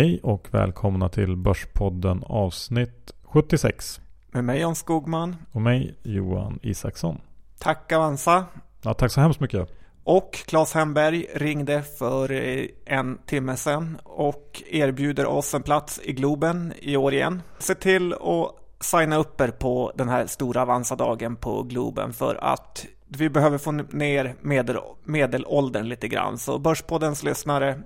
Hej och välkomna till Börspodden avsnitt 76. Med mig Jan Skogman. Och mig Johan Isaksson. Tack Avanza. Ja, tack så hemskt mycket. Och Claes Hemberg ringde för en timme sedan och erbjuder oss en plats i Globen i år igen. Se till att signa upp er på den här stora Avanza-dagen på Globen för att vi behöver få ner medel, medelåldern lite grann. Så Börspoddens lyssnare,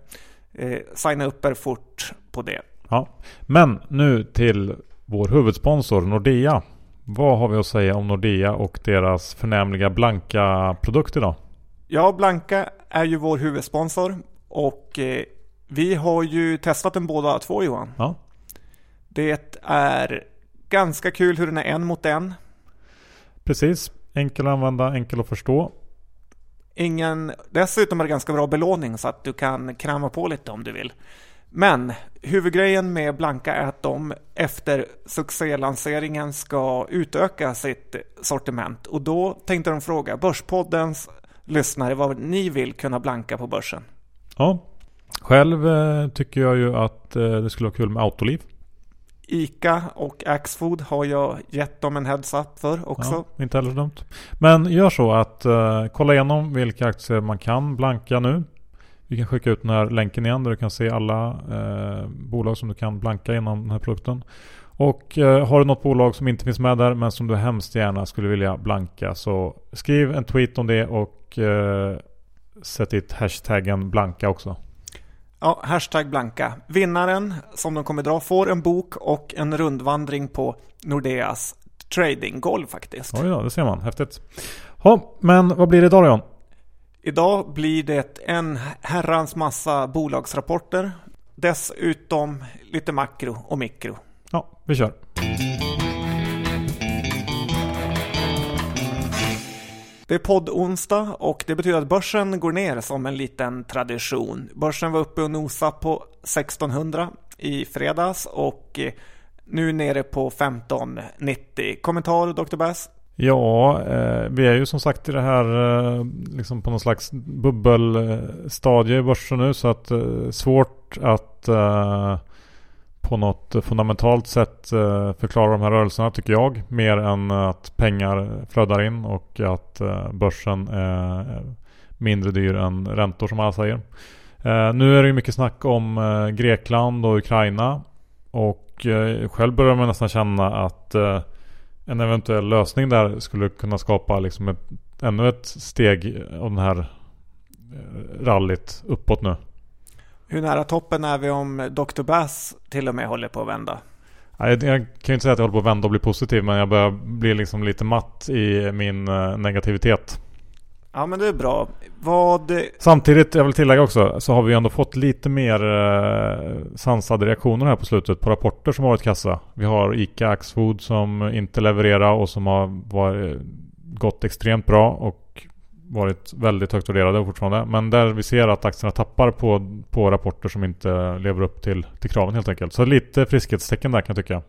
eh, signa upp er fort på det. Ja, men nu till vår huvudsponsor Nordea. Vad har vi att säga om Nordea och deras förnämliga blanka produkt idag? Ja, Blanka är ju vår huvudsponsor och eh, vi har ju testat den båda två Johan. Ja. Det är ganska kul hur den är en mot en. Precis, enkel att använda, enkel att förstå. Ingen, dessutom är det ganska bra belåning så att du kan kräma på lite om du vill. Men huvudgrejen med Blanka är att de efter succélanseringen ska utöka sitt sortiment och då tänkte de fråga Börspoddens lyssnare vad ni vill kunna blanka på börsen. Ja, själv eh, tycker jag ju att eh, det skulle vara kul med Autoliv. Ica och Axfood har jag gett dem en heads-up för också. Ja, inte heller så dumt. Men gör så att uh, kolla igenom vilka aktier man kan blanka nu. Vi kan skicka ut den här länken igen där du kan se alla uh, bolag som du kan blanka inom den här produkten. Och uh, har du något bolag som inte finns med där men som du hemskt gärna skulle vilja blanka så skriv en tweet om det och sätt dit hashtaggen blanka också. Ja, hashtag blanka. Vinnaren som de kommer dra får en bok och en rundvandring på Nordeas tradinggolv faktiskt. Oj då, det ser man. Häftigt. Ja, men vad blir det idag då John? Idag blir det en herrans massa bolagsrapporter. Dessutom lite makro och mikro. Ja, vi kör. Det är podd-onsdag och det betyder att börsen går ner som en liten tradition. Börsen var uppe och nosa på 1600 i fredags och eh, nu nere på 1590. Kommentar Dr. Bass? Ja, eh, vi är ju som sagt i det här eh, liksom på någon slags bubbelstadie i börsen nu så att eh, svårt att eh, på något fundamentalt sätt eh, förklarar förklara de här rörelserna tycker jag. Mer än att pengar flödar in och att eh, börsen är mindre dyr än räntor som alla säger. Eh, nu är det ju mycket snack om Grekland och Ukraina. Och själv börjar man nästan känna att en eventuell lösning där skulle kunna skapa liksom ett, ännu ett steg av den här rallyt uppåt nu. Hur nära toppen är vi om Dr. Bass till och med håller på att vända? Jag, jag kan ju inte säga att jag håller på att vända och bli positiv men jag börjar bli liksom lite matt i min eh, negativitet. Ja men det är bra. Vad... Samtidigt, jag vill tillägga också, så har vi ändå fått lite mer eh, sansade reaktioner här på slutet på rapporter som har varit kassa. Vi har ICA Axfood som inte levererar och som har varit, gått extremt bra och varit väldigt högt värderade fortfarande. Men där vi ser att aktierna tappar på, på rapporter som inte lever upp till, till kraven helt enkelt. Så lite friskhetstecken där kan jag tycka.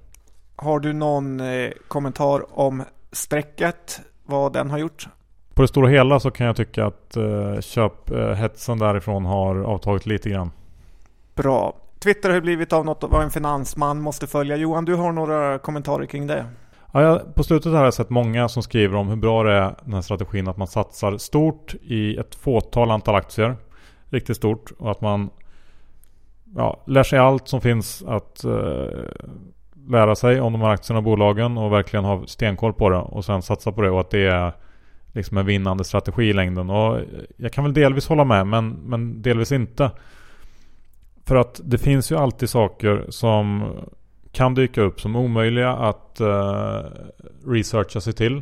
Har du någon eh, kommentar om strecket? Vad den har gjort? På det stora hela så kan jag tycka att eh, köphetsen därifrån har avtagit lite grann. Bra. Twitter har blivit av något vad en finansman måste följa. Johan, du har några kommentarer kring det? Ja, jag, på slutet har jag sett många som skriver om hur bra det är den här strategin att man satsar stort i ett fåtal antal aktier. Riktigt stort och att man ja, lär sig allt som finns att eh, lära sig om de här aktierna och bolagen och verkligen ha stenkoll på det och sen satsa på det och att det är liksom en vinnande strategi i längden. Och eh, jag kan väl delvis hålla med men, men delvis inte. För att det finns ju alltid saker som kan dyka upp som omöjliga att uh, researcha sig till.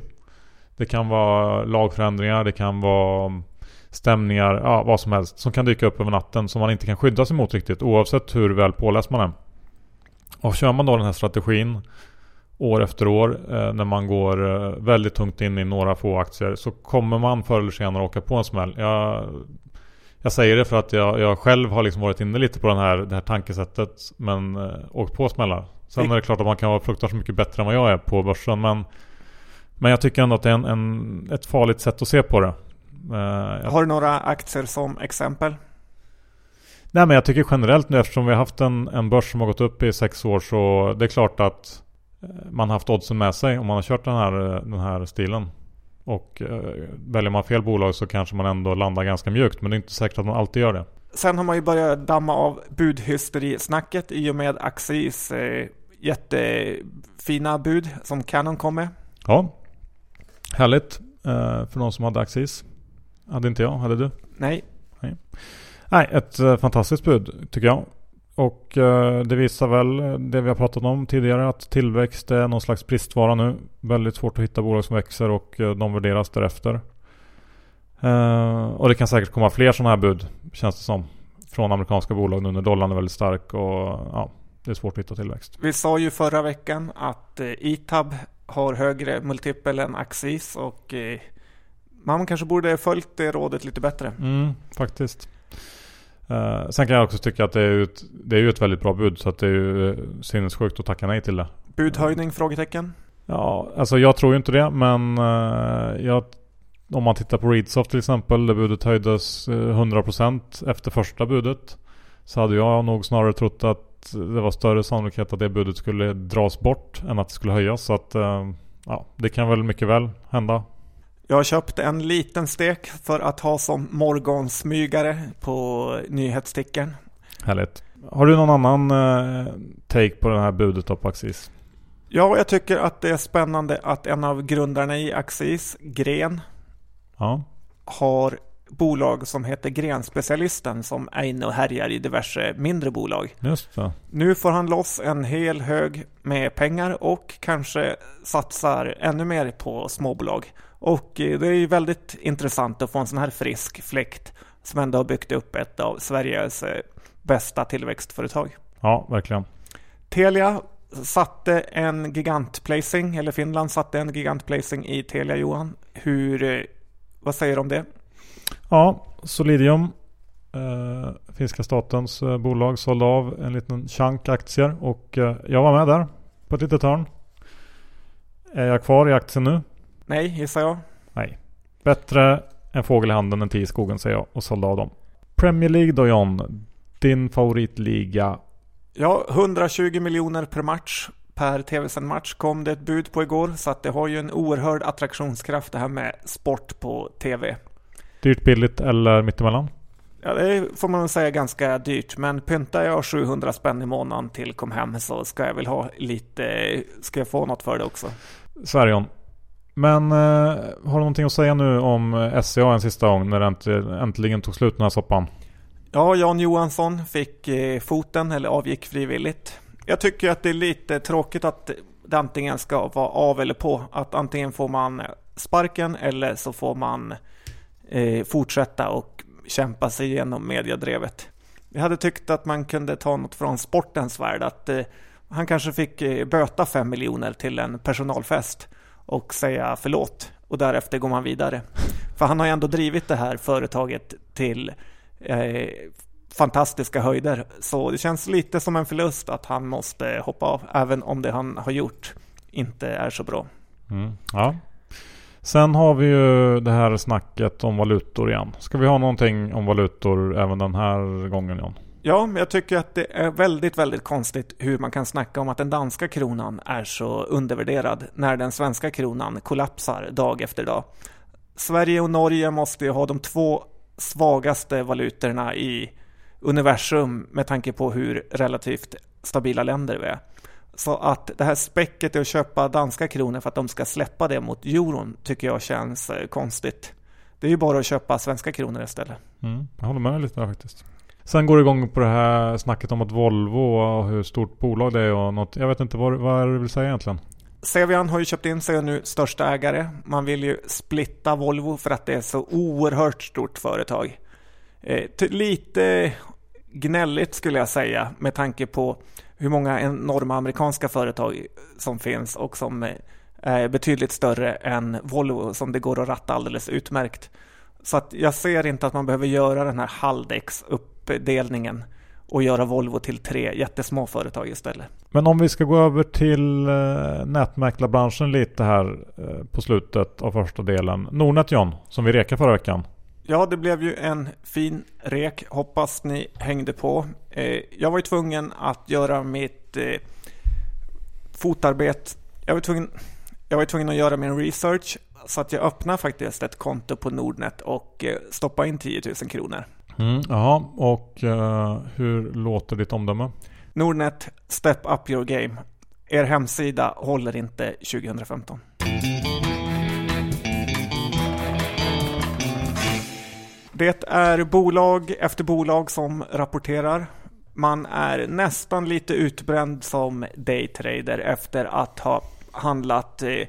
Det kan vara lagförändringar, det kan vara stämningar, ja vad som helst som kan dyka upp över natten som man inte kan skydda sig mot riktigt oavsett hur väl påläst man är. Och kör man då den här strategin år efter år eh, när man går eh, väldigt tungt in i några få aktier så kommer man förr eller senare åka på en smäll. Jag, jag säger det för att jag, jag själv har liksom varit inne lite på den här, det här tankesättet men eh, åkt på smällar. Sen är det klart att man kan vara fruktansvärt mycket bättre än vad jag är på börsen. Men, men jag tycker ändå att det är en, en ett farligt sätt att se på det. Uh, Har du några aktier som exempel? Nej men jag tycker generellt nu eftersom vi har haft en, en börs som har gått upp i sex år så det är klart att eh, man har haft oddsen med sig om man har kört den här, den här stilen. Och eh, väljer man fel bolag så kanske man ändå landar ganska mjukt men det är inte säkert att man alltid gör det. Sen har man ju börjat damma av budhysterisnacket i och med Axis eh, jättefina bud som Canon kom med. Ja, härligt eh, för någon som hade Axis. Hade inte jag, hade du? Nej. Nej, Nej ett eh, fantastiskt bud tycker jag. Och eh, det visar väl det vi har pratat om tidigare att tillväxt är någon slags bristvara nu. Väldigt svårt att hitta bolag som växer och de värderas därefter. Och det kan säkert komma fler sådana här bud, känns det som. Från amerikanska bolag nu när dollarn är väldigt stark och ja, det är svårt att hitta tillväxt. Vi sa ju förra veckan att uh, Itab har högre multipel än Axis och uh, man kanske borde följt det rådet lite bättre. Mm, faktiskt. Uh, sen kan jag också tycka att det är, ett, det är ju ett väldigt bra bud så att det är ju sinnessjukt att tacka nej till det. Budhöjning? Frågetecken? Ja, alltså jag tror ju inte det men uh, jag om man tittar på Readsoft till exempel, där budet höjdes 100% eh, efter första budet. Så hade jag nog snarare trott att det var större sannolikhet att det budet skulle dras bort än att det skulle höjas. Så att eh, ja, det kan väl mycket väl hända. Jag har köpt en liten stek för att ha som morgonsmygare på nyhetstickern. Härligt. Har du någon annan eh, take på det här budet på Axis? Ja, jag tycker att det är spännande att en av grundarna i Axis, Gren, ja. har bolag som heter Grenspecialisten som är inne och härjar i diverse mindre bolag. Just det. Nu får han loss en hel hög med pengar och kanske satsar ännu mer på småbolag. Och eh, det är ju väldigt intressant att få en sån här frisk fläkt som ändå har byggt upp ett av Sveriges eh, bästa tillväxtföretag. Ja, verkligen. Telia satte en gigantplacing, eller Finland satte en gigantplacing i Telia Johan. Hur eh, vad säger du om det? Ja, Solidium, eh, finska statens eh, bolag, sålde av en liten chunk aktier och eh, jag var med där på ett litet hörn. Är jag kvar i aktien nu? Nej, gissar jag. Nej. Bättre en fågel i handen än tio i skogen säger jag och sålde av dem. Premier League då John, din favoritliga? Ja, 120 miljoner per match per tv-sänd match kom det ett bud på igår. Så att det har ju en oerhörd attraktionskraft det här med sport på tv. Dyrt, billigt eller mittemellan? Ja, det får man säga ganska dyrt. Men pyntar jag 700 spänn i månaden till kom hem så ska jag väl ha lite, ska jag få något för det också. Sverigon. Men eh, har du någonting att säga nu om SCA en sista gång när det äntligen tog slut den här soppan? Ja, Jan Johansson fick eh, foten eller avgick frivilligt. Jag tycker att det är lite tråkigt att det antingen ska vara av eller på. Att antingen får man sparken eller så får man eh, fortsätta och kämpa sig igenom mediadrevet. Jag hade tyckt att man kunde ta något från sportens värld. Att eh, han kanske fick eh, böta fem miljoner till en personalfest och säga förlåt och därefter går man vidare. För han har ju ändå drivit det här företaget till eh, fantastiska höjder. Så det känns lite som en förlust att han måste hoppa av, även om det han har gjort inte är så bra. Mm. Ja. Sen har vi ju det här snacket om valutor igen. Ska vi ha någonting om valutor även den här gången John? Ja, jag tycker att det är väldigt, väldigt konstigt hur man kan snacka om att den danska kronan är så undervärderad när den svenska kronan kollapsar dag efter dag. Sverige och Norge måste ju ha de två svagaste valutorna i universum med tanke på hur relativt stabila länder vi är. Så att det här späcket att köpa danska kronor för att de ska släppa det mot euron tycker jag känns eh, konstigt. Det är ju bara att köpa svenska kronor istället. Mm, jag håller med lite där faktiskt. Sen går det igång på det här snacket om att Volvo och hur stort bolag det är och något. Jag vet inte vad, vad är det du vill säga egentligen? Cevian har ju köpt in sig och nu största ägare. Man vill ju splitta Volvo för att det är så oerhört stort företag. Eh, lite gnälligt skulle jag säga med tanke på hur många enorma amerikanska företag som finns och som eh, är betydligt större än Volvo som det går att ratta alldeles utmärkt. Så att jag ser inte att man behöver göra den här Haldex-uppdelningen och göra Volvo till tre jättesmå företag istället. Men om vi ska gå över till eh, nätmäklarbranschen lite här eh, på slutet av första delen. Nordnet John, som vi rekade förra veckan. Ja, det blev ju en fin rek. Hoppas ni hängde på. Eh, jag var ju tvungen att göra mitt eh, fotarbete. Jag var, tvungen, jag var tvungen att göra min research så att jag öppnade faktiskt ett konto på Nordnet och eh, stoppade in 10 000 kronor. Mm, jaha, och hur låter ditt omdöme? Nordnet, step up your game. Er hemsida håller inte 2015. Det är bolag efter bolag som rapporterar. Man är nästan lite utbränd som daytrader efter att ha handlat eh,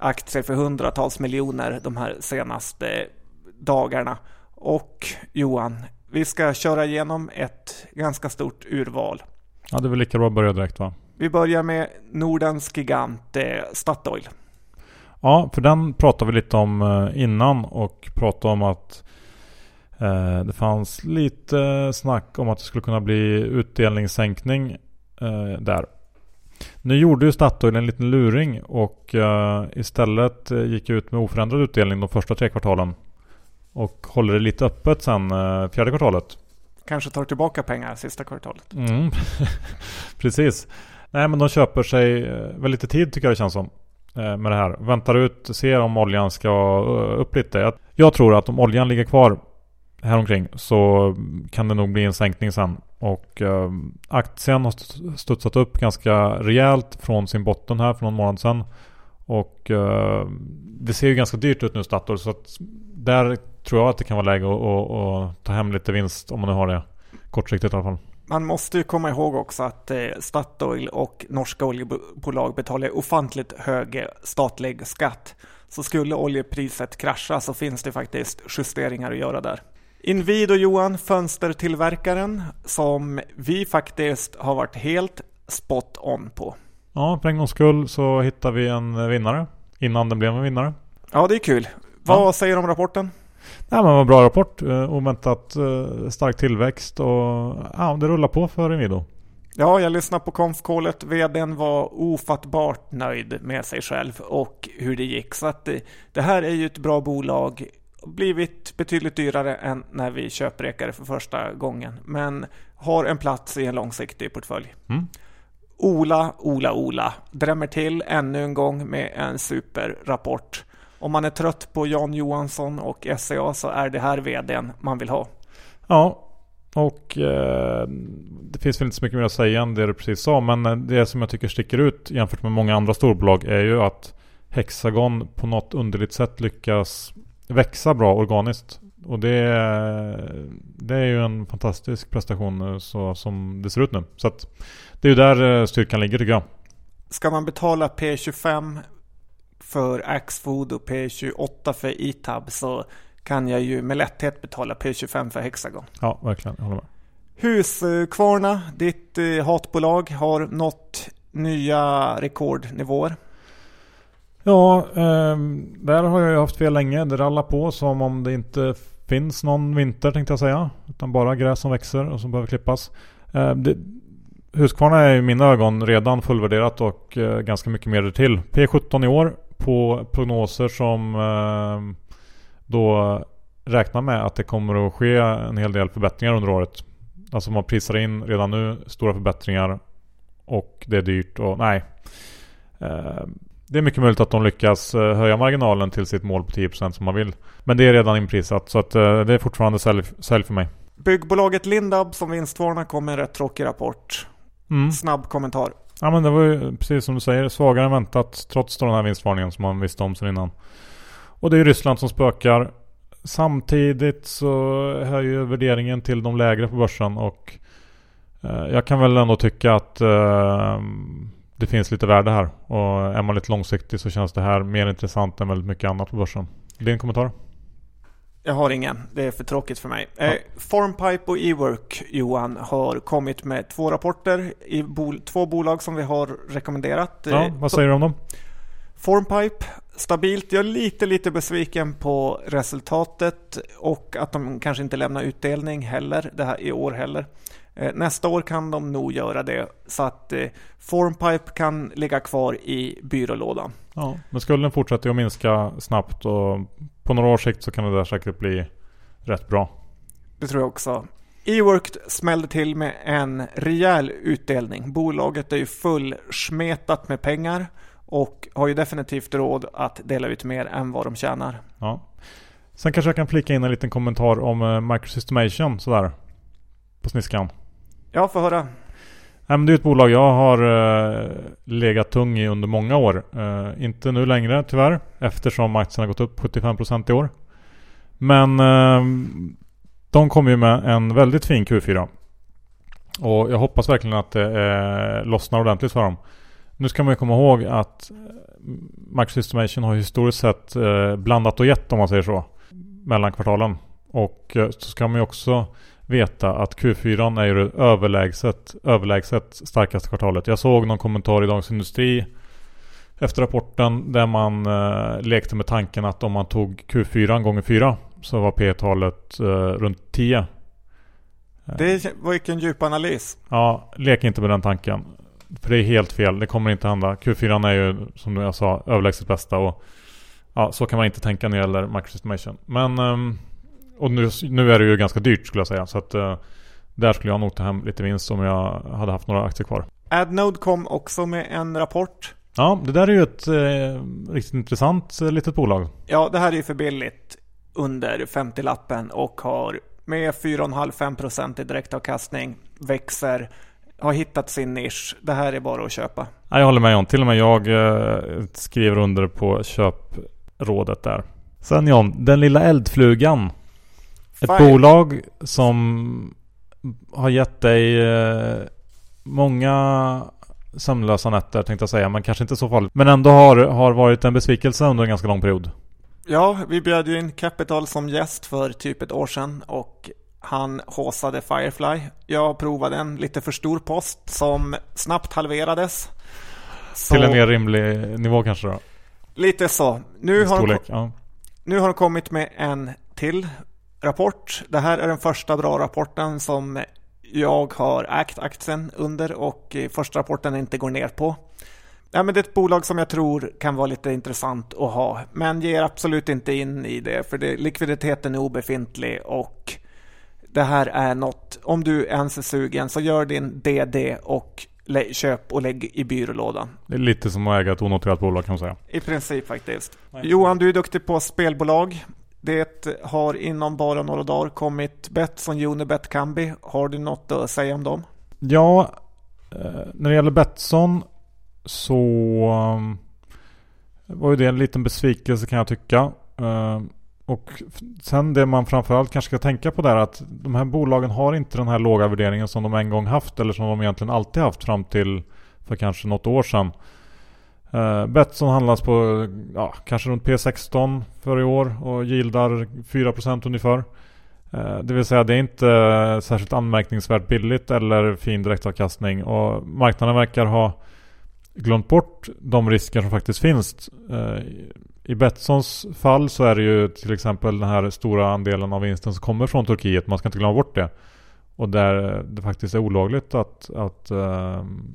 aktier för hundratals miljoner de här senaste dagarna. Och Johan, vi ska köra igenom ett ganska stort urval. Ja, det är väl lika bra att börja direkt va? Vi börjar med Nordens gigant eh, Statoil. Ja, för den pratade vi lite om eh, innan och pratade om att det fanns lite snack om att det skulle kunna bli utdelningssänkning eh, där. Nu gjorde ju Statoil en liten luring och uh, istället gick ut med oförändrad utdelning de första tre kvartalen. Och håller det lite öppet sen fjärde kvartalet. Kanske tar tillbaka pengar sista kvartalet. Mm. Precis. Nej men de köper sig väl lite tid tycker jag det känns som. Med det här. Väntar ut, ser om oljan ska upp lite. Jag tror att om oljan ligger kvar häromkring så kan det nog bli en sänkning sen. Och eh, aktien har studsat upp ganska rejält från sin botten här för någon månad sedan. Och eh, det ser ju ganska dyrt ut nu Statoil så att där tror jag att det kan vara läge att, att, att ta hem lite vinst om man nu har det kortsiktigt i alla fall. Man måste ju komma ihåg också att eh, Statoil och norska oljebolag betalar ofantligt hög eh, statlig skatt. Så skulle oljepriset krascha så finns det faktiskt justeringar att göra där. Invid och Johan, fönstertillverkaren som vi faktiskt har varit helt spot on på. Ja, för en gångs skull så hittar vi en vinnare innan den blev en vinnare. Ja, det är kul. Vad ja. säger du om rapporten? Nej, men en bra rapport. Eh, oväntat eh, stark tillväxt och ja, det rullar på för Inwido. Ja, jag lyssnade på konfkålet. VDn var ofattbart nöjd med sig själv och hur det gick. Så att det, det här är ju ett bra bolag blivit betydligt dyrare än när vi köprekade för första gången. Men har en plats i en långsiktig portfölj. Mm. Ola, Ola, Ola drämmer till ännu en gång med en superrapport. Om man är trött på Jan Johansson och SCA så är det här vdn man vill ha. Ja, och eh, det finns väl inte så mycket mer att säga än det du precis sa. Men det som jag tycker sticker ut jämfört med många andra storbolag är ju att Hexagon på något underligt sätt lyckas växa bra organiskt. Och det, det är ju en fantastisk prestation så, som det ser ut nu. Så att det är ju där eh, styrkan ligger tycker jag. Ska man betala P25 för Axfood och P28 för Itab så kan jag ju med lätthet betala P25 för Hexagon. Ja, verkligen. Jag håller med. Husqvarna, ditt eh, hatbolag, har nått nya rekordnivåer. Ja, eh, där har jag ju haft fel länge. Det rallar på som om det inte finns någon vinter tänkte jag säga. Utan bara gräs som växer och som behöver klippas. Eh, det, Husqvarna är i mina ögon redan fullvärderat och eh, ganska mycket mer till. P17 i år på prognoser som eh, då räknar med att det kommer att ske en hel del förbättringar under året. Alltså man prisar in redan nu stora förbättringar och det är dyrt och nej. Ehm, det är mycket möjligt att de lyckas eh, höja marginalen till sitt mål på 10% som man vill. Men det är redan inprisat så att eh, det är fortfarande sälj, sälj för mig. Byggbolaget Lindab som vinstvarnar kom med en rätt tråkig rapport. Mm. Snabb kommentar. Ja men det var ju precis som du säger svagare än väntat trots den här vinstvarningen som man visste om sen innan. Och det är ju Ryssland som spökar. Samtidigt så hör ju värderingen till de lägre på börsen och eh, jag kan väl ändå tycka att det finns lite värde här. Och är man lite långsiktig så känns det här mer intressant än väldigt mycket annat på börsen. Din kommentar? Jag har ingen. Det är för tråkigt för mig. Ja. Eh, Formpipe och Ework, Johan, har kommit med två rapporter i bol två bolag som vi har rekommenderat. Ja, eh, vad säger du om dem? Formpipe, stabilt. Jag är lite, lite besviken på resultatet och att de kanske inte lämnar utdelning heller det här i år heller. Eh, nästa år kan de nog göra det så att eh, Formpipe kan ligga kvar i byrålådan. Ja, men skulden fortsätter att minska snabbt och på några års sikt så kan det där säkert bli rätt bra. Det tror jag också. Eworked smällde till med en rejäl utdelning. Bolaget är ju fullsmetat med pengar och har ju definitivt råd att dela ut mer än vad de tjänar. Ja. Sen kanske jag kan flika in en liten kommentar om eh, Microsystemation sådär. På sniskan. Ja, få höra. Nej, men det är ett bolag jag har eh, legat tung i under många år. Eh, inte nu längre tyvärr. Eftersom aktien har gått upp 75% i år. Men eh, de kom ju med en väldigt fin Q4. Och jag hoppas verkligen att det lossnar ordentligt för dem. Nu ska man ju komma ihåg att Microsystemation har historiskt sett blandat och gett om man säger så. Mellan kvartalen. Och så ska man ju också veta att Q4 är ju det överlägset, överlägset starkaste kvartalet. Jag såg någon kommentar i Dagens Industri efter rapporten där man eh, lekte med tanken att om man tog Q4 gånger 4 så var P-talet eh, runt 10. Det var ju en djup analys. Ja, lek inte med den tanken. För det är helt fel. Det kommer inte hända. Q4 är ju som jag sa överlägset bästa och ja, så kan man inte tänka när det gäller microsystemation. Men um, och nu, nu är det ju ganska dyrt skulle jag säga. Så att uh, där skulle jag nog ta hem lite vinst om jag hade haft några aktier kvar. Adnode kom också med en rapport. Ja, det där är ju ett eh, riktigt intressant eh, litet bolag. Ja, det här är ju för billigt under 50-lappen och har med 4,5-5% i direktavkastning, växer, har hittat sin nisch. Det här är bara att köpa. Ja, jag håller med John. Till och med jag eh, skriver under på köprådet där. Sen John, den lilla eldflugan. Ett Fine. bolag som har gett dig eh, många sömnlösa nätter tänkte jag säga, men kanske inte så farligt. Men ändå har, har varit en besvikelse under en ganska lång period. Ja, vi bjöd ju in Capital som gäst för typ ett år sedan och han håsade Firefly. Jag provade en lite för stor post som snabbt halverades. Så... Till en mer rimlig nivå kanske då? Lite så. Nu har, de, ja. nu har de kommit med en till rapport. Det här är den första bra rapporten som jag har ägt aktien under och första rapporten inte går ner på. Ja, men det är ett bolag som jag tror kan vara lite intressant att ha, men ger absolut inte in i det för det, likviditeten är obefintlig och det här är något, om du ens är sugen så gör din DD och köp och lägg i byrålådan. Det är lite som att äga ett onoterat bolag kan man säga. I princip faktiskt. Johan, du är duktig på spelbolag. Det har inom bara några dagar kommit Betsson, Unibet, Kambi. Har du något att säga om dem? Ja, eh, när det gäller Betsson så um, var ju det en liten besvikelse kan jag tycka. Ehm, och sen det man framförallt kanske ska tänka på där att de här bolagen har inte den här låga värderingen som de en gång haft eller som de egentligen alltid haft fram till för kanske något år sedan. Uh, Betsson handlas på ja, kanske runt P16 för i år och gildar 4% ungefär. Uh, det vill säga det är inte eh, särskilt anmärkningsvärt billigt eller fin direktavkastning och marknaden verkar ha glömt bort de risker som faktiskt finns. Uh, I Betssons fall så är det ju till exempel den här stora andelen av vinsten som kommer från Turkiet. Man ska inte glömma bort det. Och där det faktiskt är olagligt att, att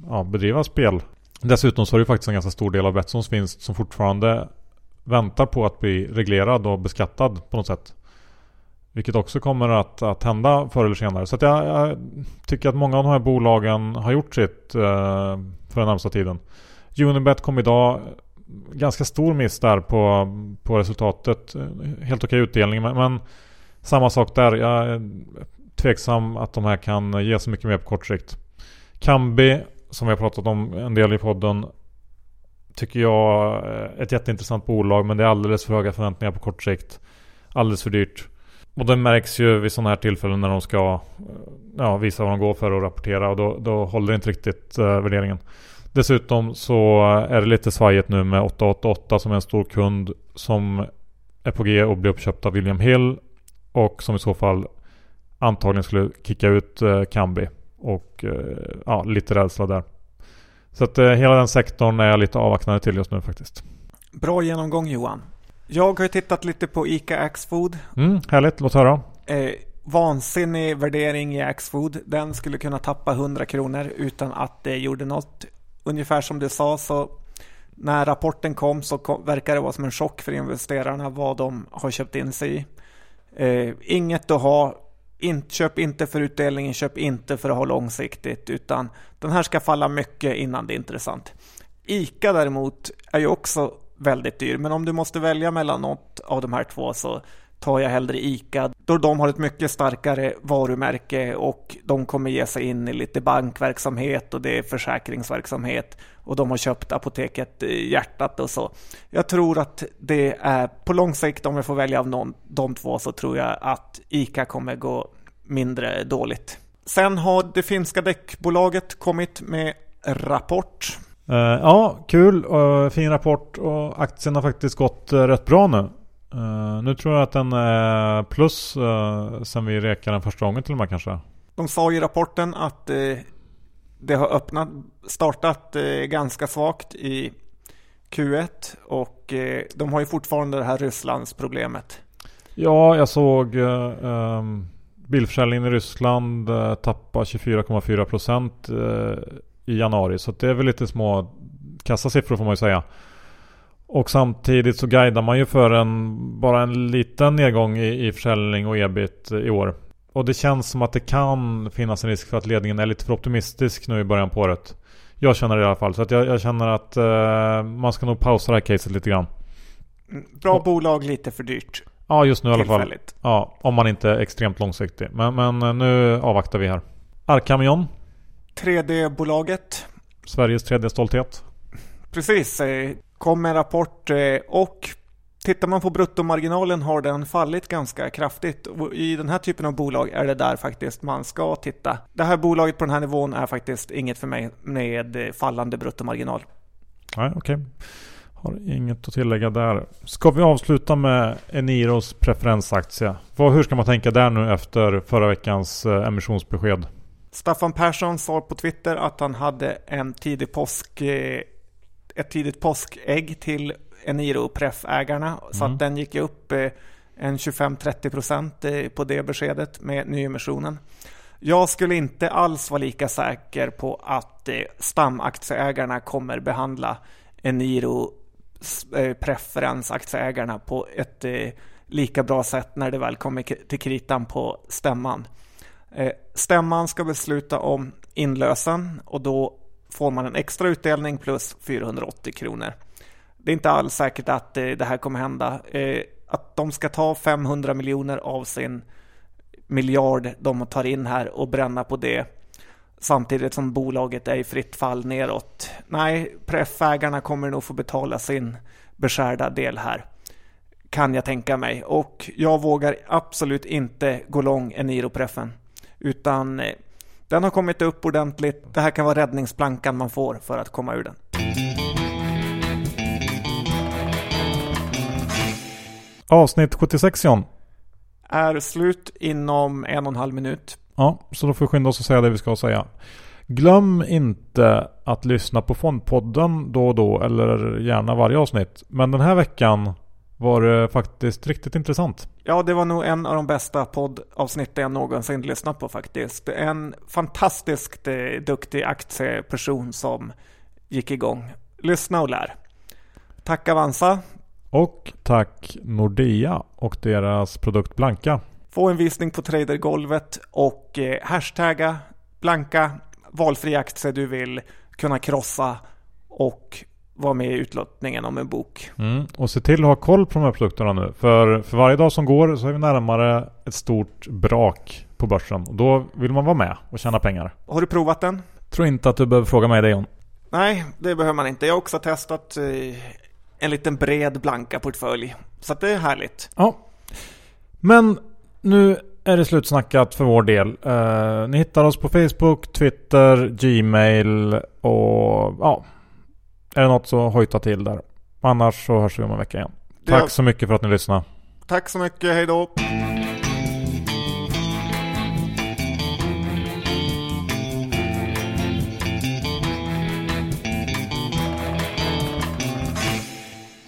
ja, bedriva spel Dessutom så är det faktiskt en ganska stor del av Betssons vinst som fortfarande väntar på att bli reglerad och beskattad på något sätt. Vilket också kommer att, att hända förr eller senare. Så jag, jag, tycker att många av de här bolagen har gjort sitt eh, för den närmsta tiden. Unibet kom idag ganska stor miss där på, på resultatet. Helt okej utdelning men, men samma sak där. Jag är tveksam att de här kan ge så mycket mer på kort sikt. Kambi som vi har pratat om en del i podden tycker jag är ett jätteintressant bolag men det är alldeles för höga förväntningar på kort sikt. Alldeles för dyrt. Och det märks ju vid sådana här tillfällen när de ska eh, ja, visa vad de går för och rapportera och då, då håller inte riktigt eh, värderingen. Dessutom så är det lite svajigt nu med 888 som är en stor kund som är på G och blir uppköpt av William Hill och som i så fall antagligen skulle kicka ut eh, Kambi. Och eh, ja, lite rädsla där. Så att eh, hela den sektorn är jag lite avvaktande till just nu faktiskt. Bra genomgång Johan. Jag har tittat lite på ICA Axfood. Mm, härligt, låt höra. Eh, vansinnig värdering i Axfood. Den skulle kunna tappa 100 kronor utan att det gjorde något. Ungefär som du sa så när rapporten kom så kom, verkar det vara som en chock för investerarna vad de har köpt in sig i. Eh, inget att ha. In, köp inte för utdelningen, köp inte för att ha långsiktigt, utan den här ska falla mycket innan det är intressant. ICA däremot är ju också väldigt dyr, men om du måste välja mellan något av de här två så tar jag hellre ICA då de har ett mycket starkare varumärke och de kommer ge sig in i lite bankverksamhet och det är försäkringsverksamhet och de har köpt apoteket Hjärtat och så. Jag tror att det är på lång sikt om jag får välja av någon, de två så tror jag att ICA kommer gå mindre dåligt. Sen har det finska däckbolaget kommit med rapport. Uh, ja, kul och fin rapport och aktien har faktiskt gått uh, rätt bra nu. Uh, nu tror jag att den är plus uh, sen vi rekade den första gången till och med kanske. De sa i rapporten att uh, det har öppnat, startat ganska svagt i Q1 och de har ju fortfarande det här Rysslands problemet. Ja, jag såg um, bilförsäljningen i Ryssland tappa 24,4 procent i januari. Så det är väl lite små kassasiffror får man ju säga. Och samtidigt så guidar man ju för en bara en liten nedgång i, i försäljning och ebit i år. Och det känns som att det kan finnas en risk för att ledningen är lite för optimistisk nu i början på året. Jag känner det i alla fall. Så att jag, jag känner att uh, man ska nog pausa det här caset lite grann. Bra och, bolag, lite för dyrt. Ja, just nu i alla fall. Ja, om man inte är extremt långsiktig. Men, men eh, nu avvaktar vi här. Arkamion. 3D-bolaget. Sveriges 3D-stolthet. Precis. Kom en rapport eh, och tittar man på bruttomarginalen har den fallit ganska kraftigt. Och I den här typen av bolag är det där faktiskt man ska titta. Det här bolaget på den här nivån är faktiskt inget för mig med fallande bruttomarginal. Nej, okej. Okay. Har inget att tillägga där. Ska vi avsluta med Eniros preferensaktie? hur ska man tänka där nu efter förra veckans eh, emissionsbesked? Staffan Persson sa på Twitter att han hade en tidig påsk eh, ett tidigt påskägg till Eniro Pref-ägarna. Mm. Så att mm. den gick upp eh, en 25-30 procent eh, på det beskedet med nyemissionen. Jag skulle inte alls vara lika säker på att eh, stamaktieägarna kommer behandla Eniro preferensaktieägarna på ett lika bra sätt när det väl kommer till kritan på stämman. Stämman ska besluta om inlösen och då får man en extra utdelning plus 480 kronor. Det är inte alls säkert att eh, det här kommer hända. Eh, att de ska ta 500 miljoner av sin miljard de tar in här och bränna på det samtidigt som bolaget är i fritt fall neråt. Nej, preffägarna kommer nog få betala sin beskärda del här. Kan jag tänka mig. Och jag vågar absolut inte gå lång Eniro-preffen. Utan eh, den har kommit upp ordentligt. Det här kan vara räddningsplankan man får för att komma ur den. Avsnitt 76 John. Är slut inom en och en halv minut. Ja, så då får vi skynda oss att säga det vi ska säga. Glöm inte att lyssna på Fondpodden då och då eller gärna varje avsnitt. Men den här veckan var det faktiskt riktigt intressant. Ja, det var nog en av de bästa poddavsnitten jag någonsin lyssnat på faktiskt. En fantastiskt eh, duktig aktieperson som gick igång. Lyssna och lär. Tack Avanza. Och tack Nordea och deras produkt Blanka. Få en visning på tradergolvet och eh, hashtagga Blanka valfri aktie du vill kunna krossa och vara med i utlottningen om en bok. Mm. Och se till att ha koll på de här produkterna nu. För, för varje dag som går så är vi närmare ett stort brak på börsen. Och då vill man vara med och tjäna pengar. Har du provat den? Tror inte att du behöver fråga mig det John. Nej, det behöver man inte. Jag har också testat eh, en liten bred blanka portfölj. Så det är härligt. Ja. Men nu är det slutsnackat för vår del. Uh, ni hittar oss på Facebook, Twitter, Gmail och ja, är det något så hojta till där. Annars så hörs vi om en vecka igen. Tack så mycket för att ni lyssnade. Tack så mycket, hejdå.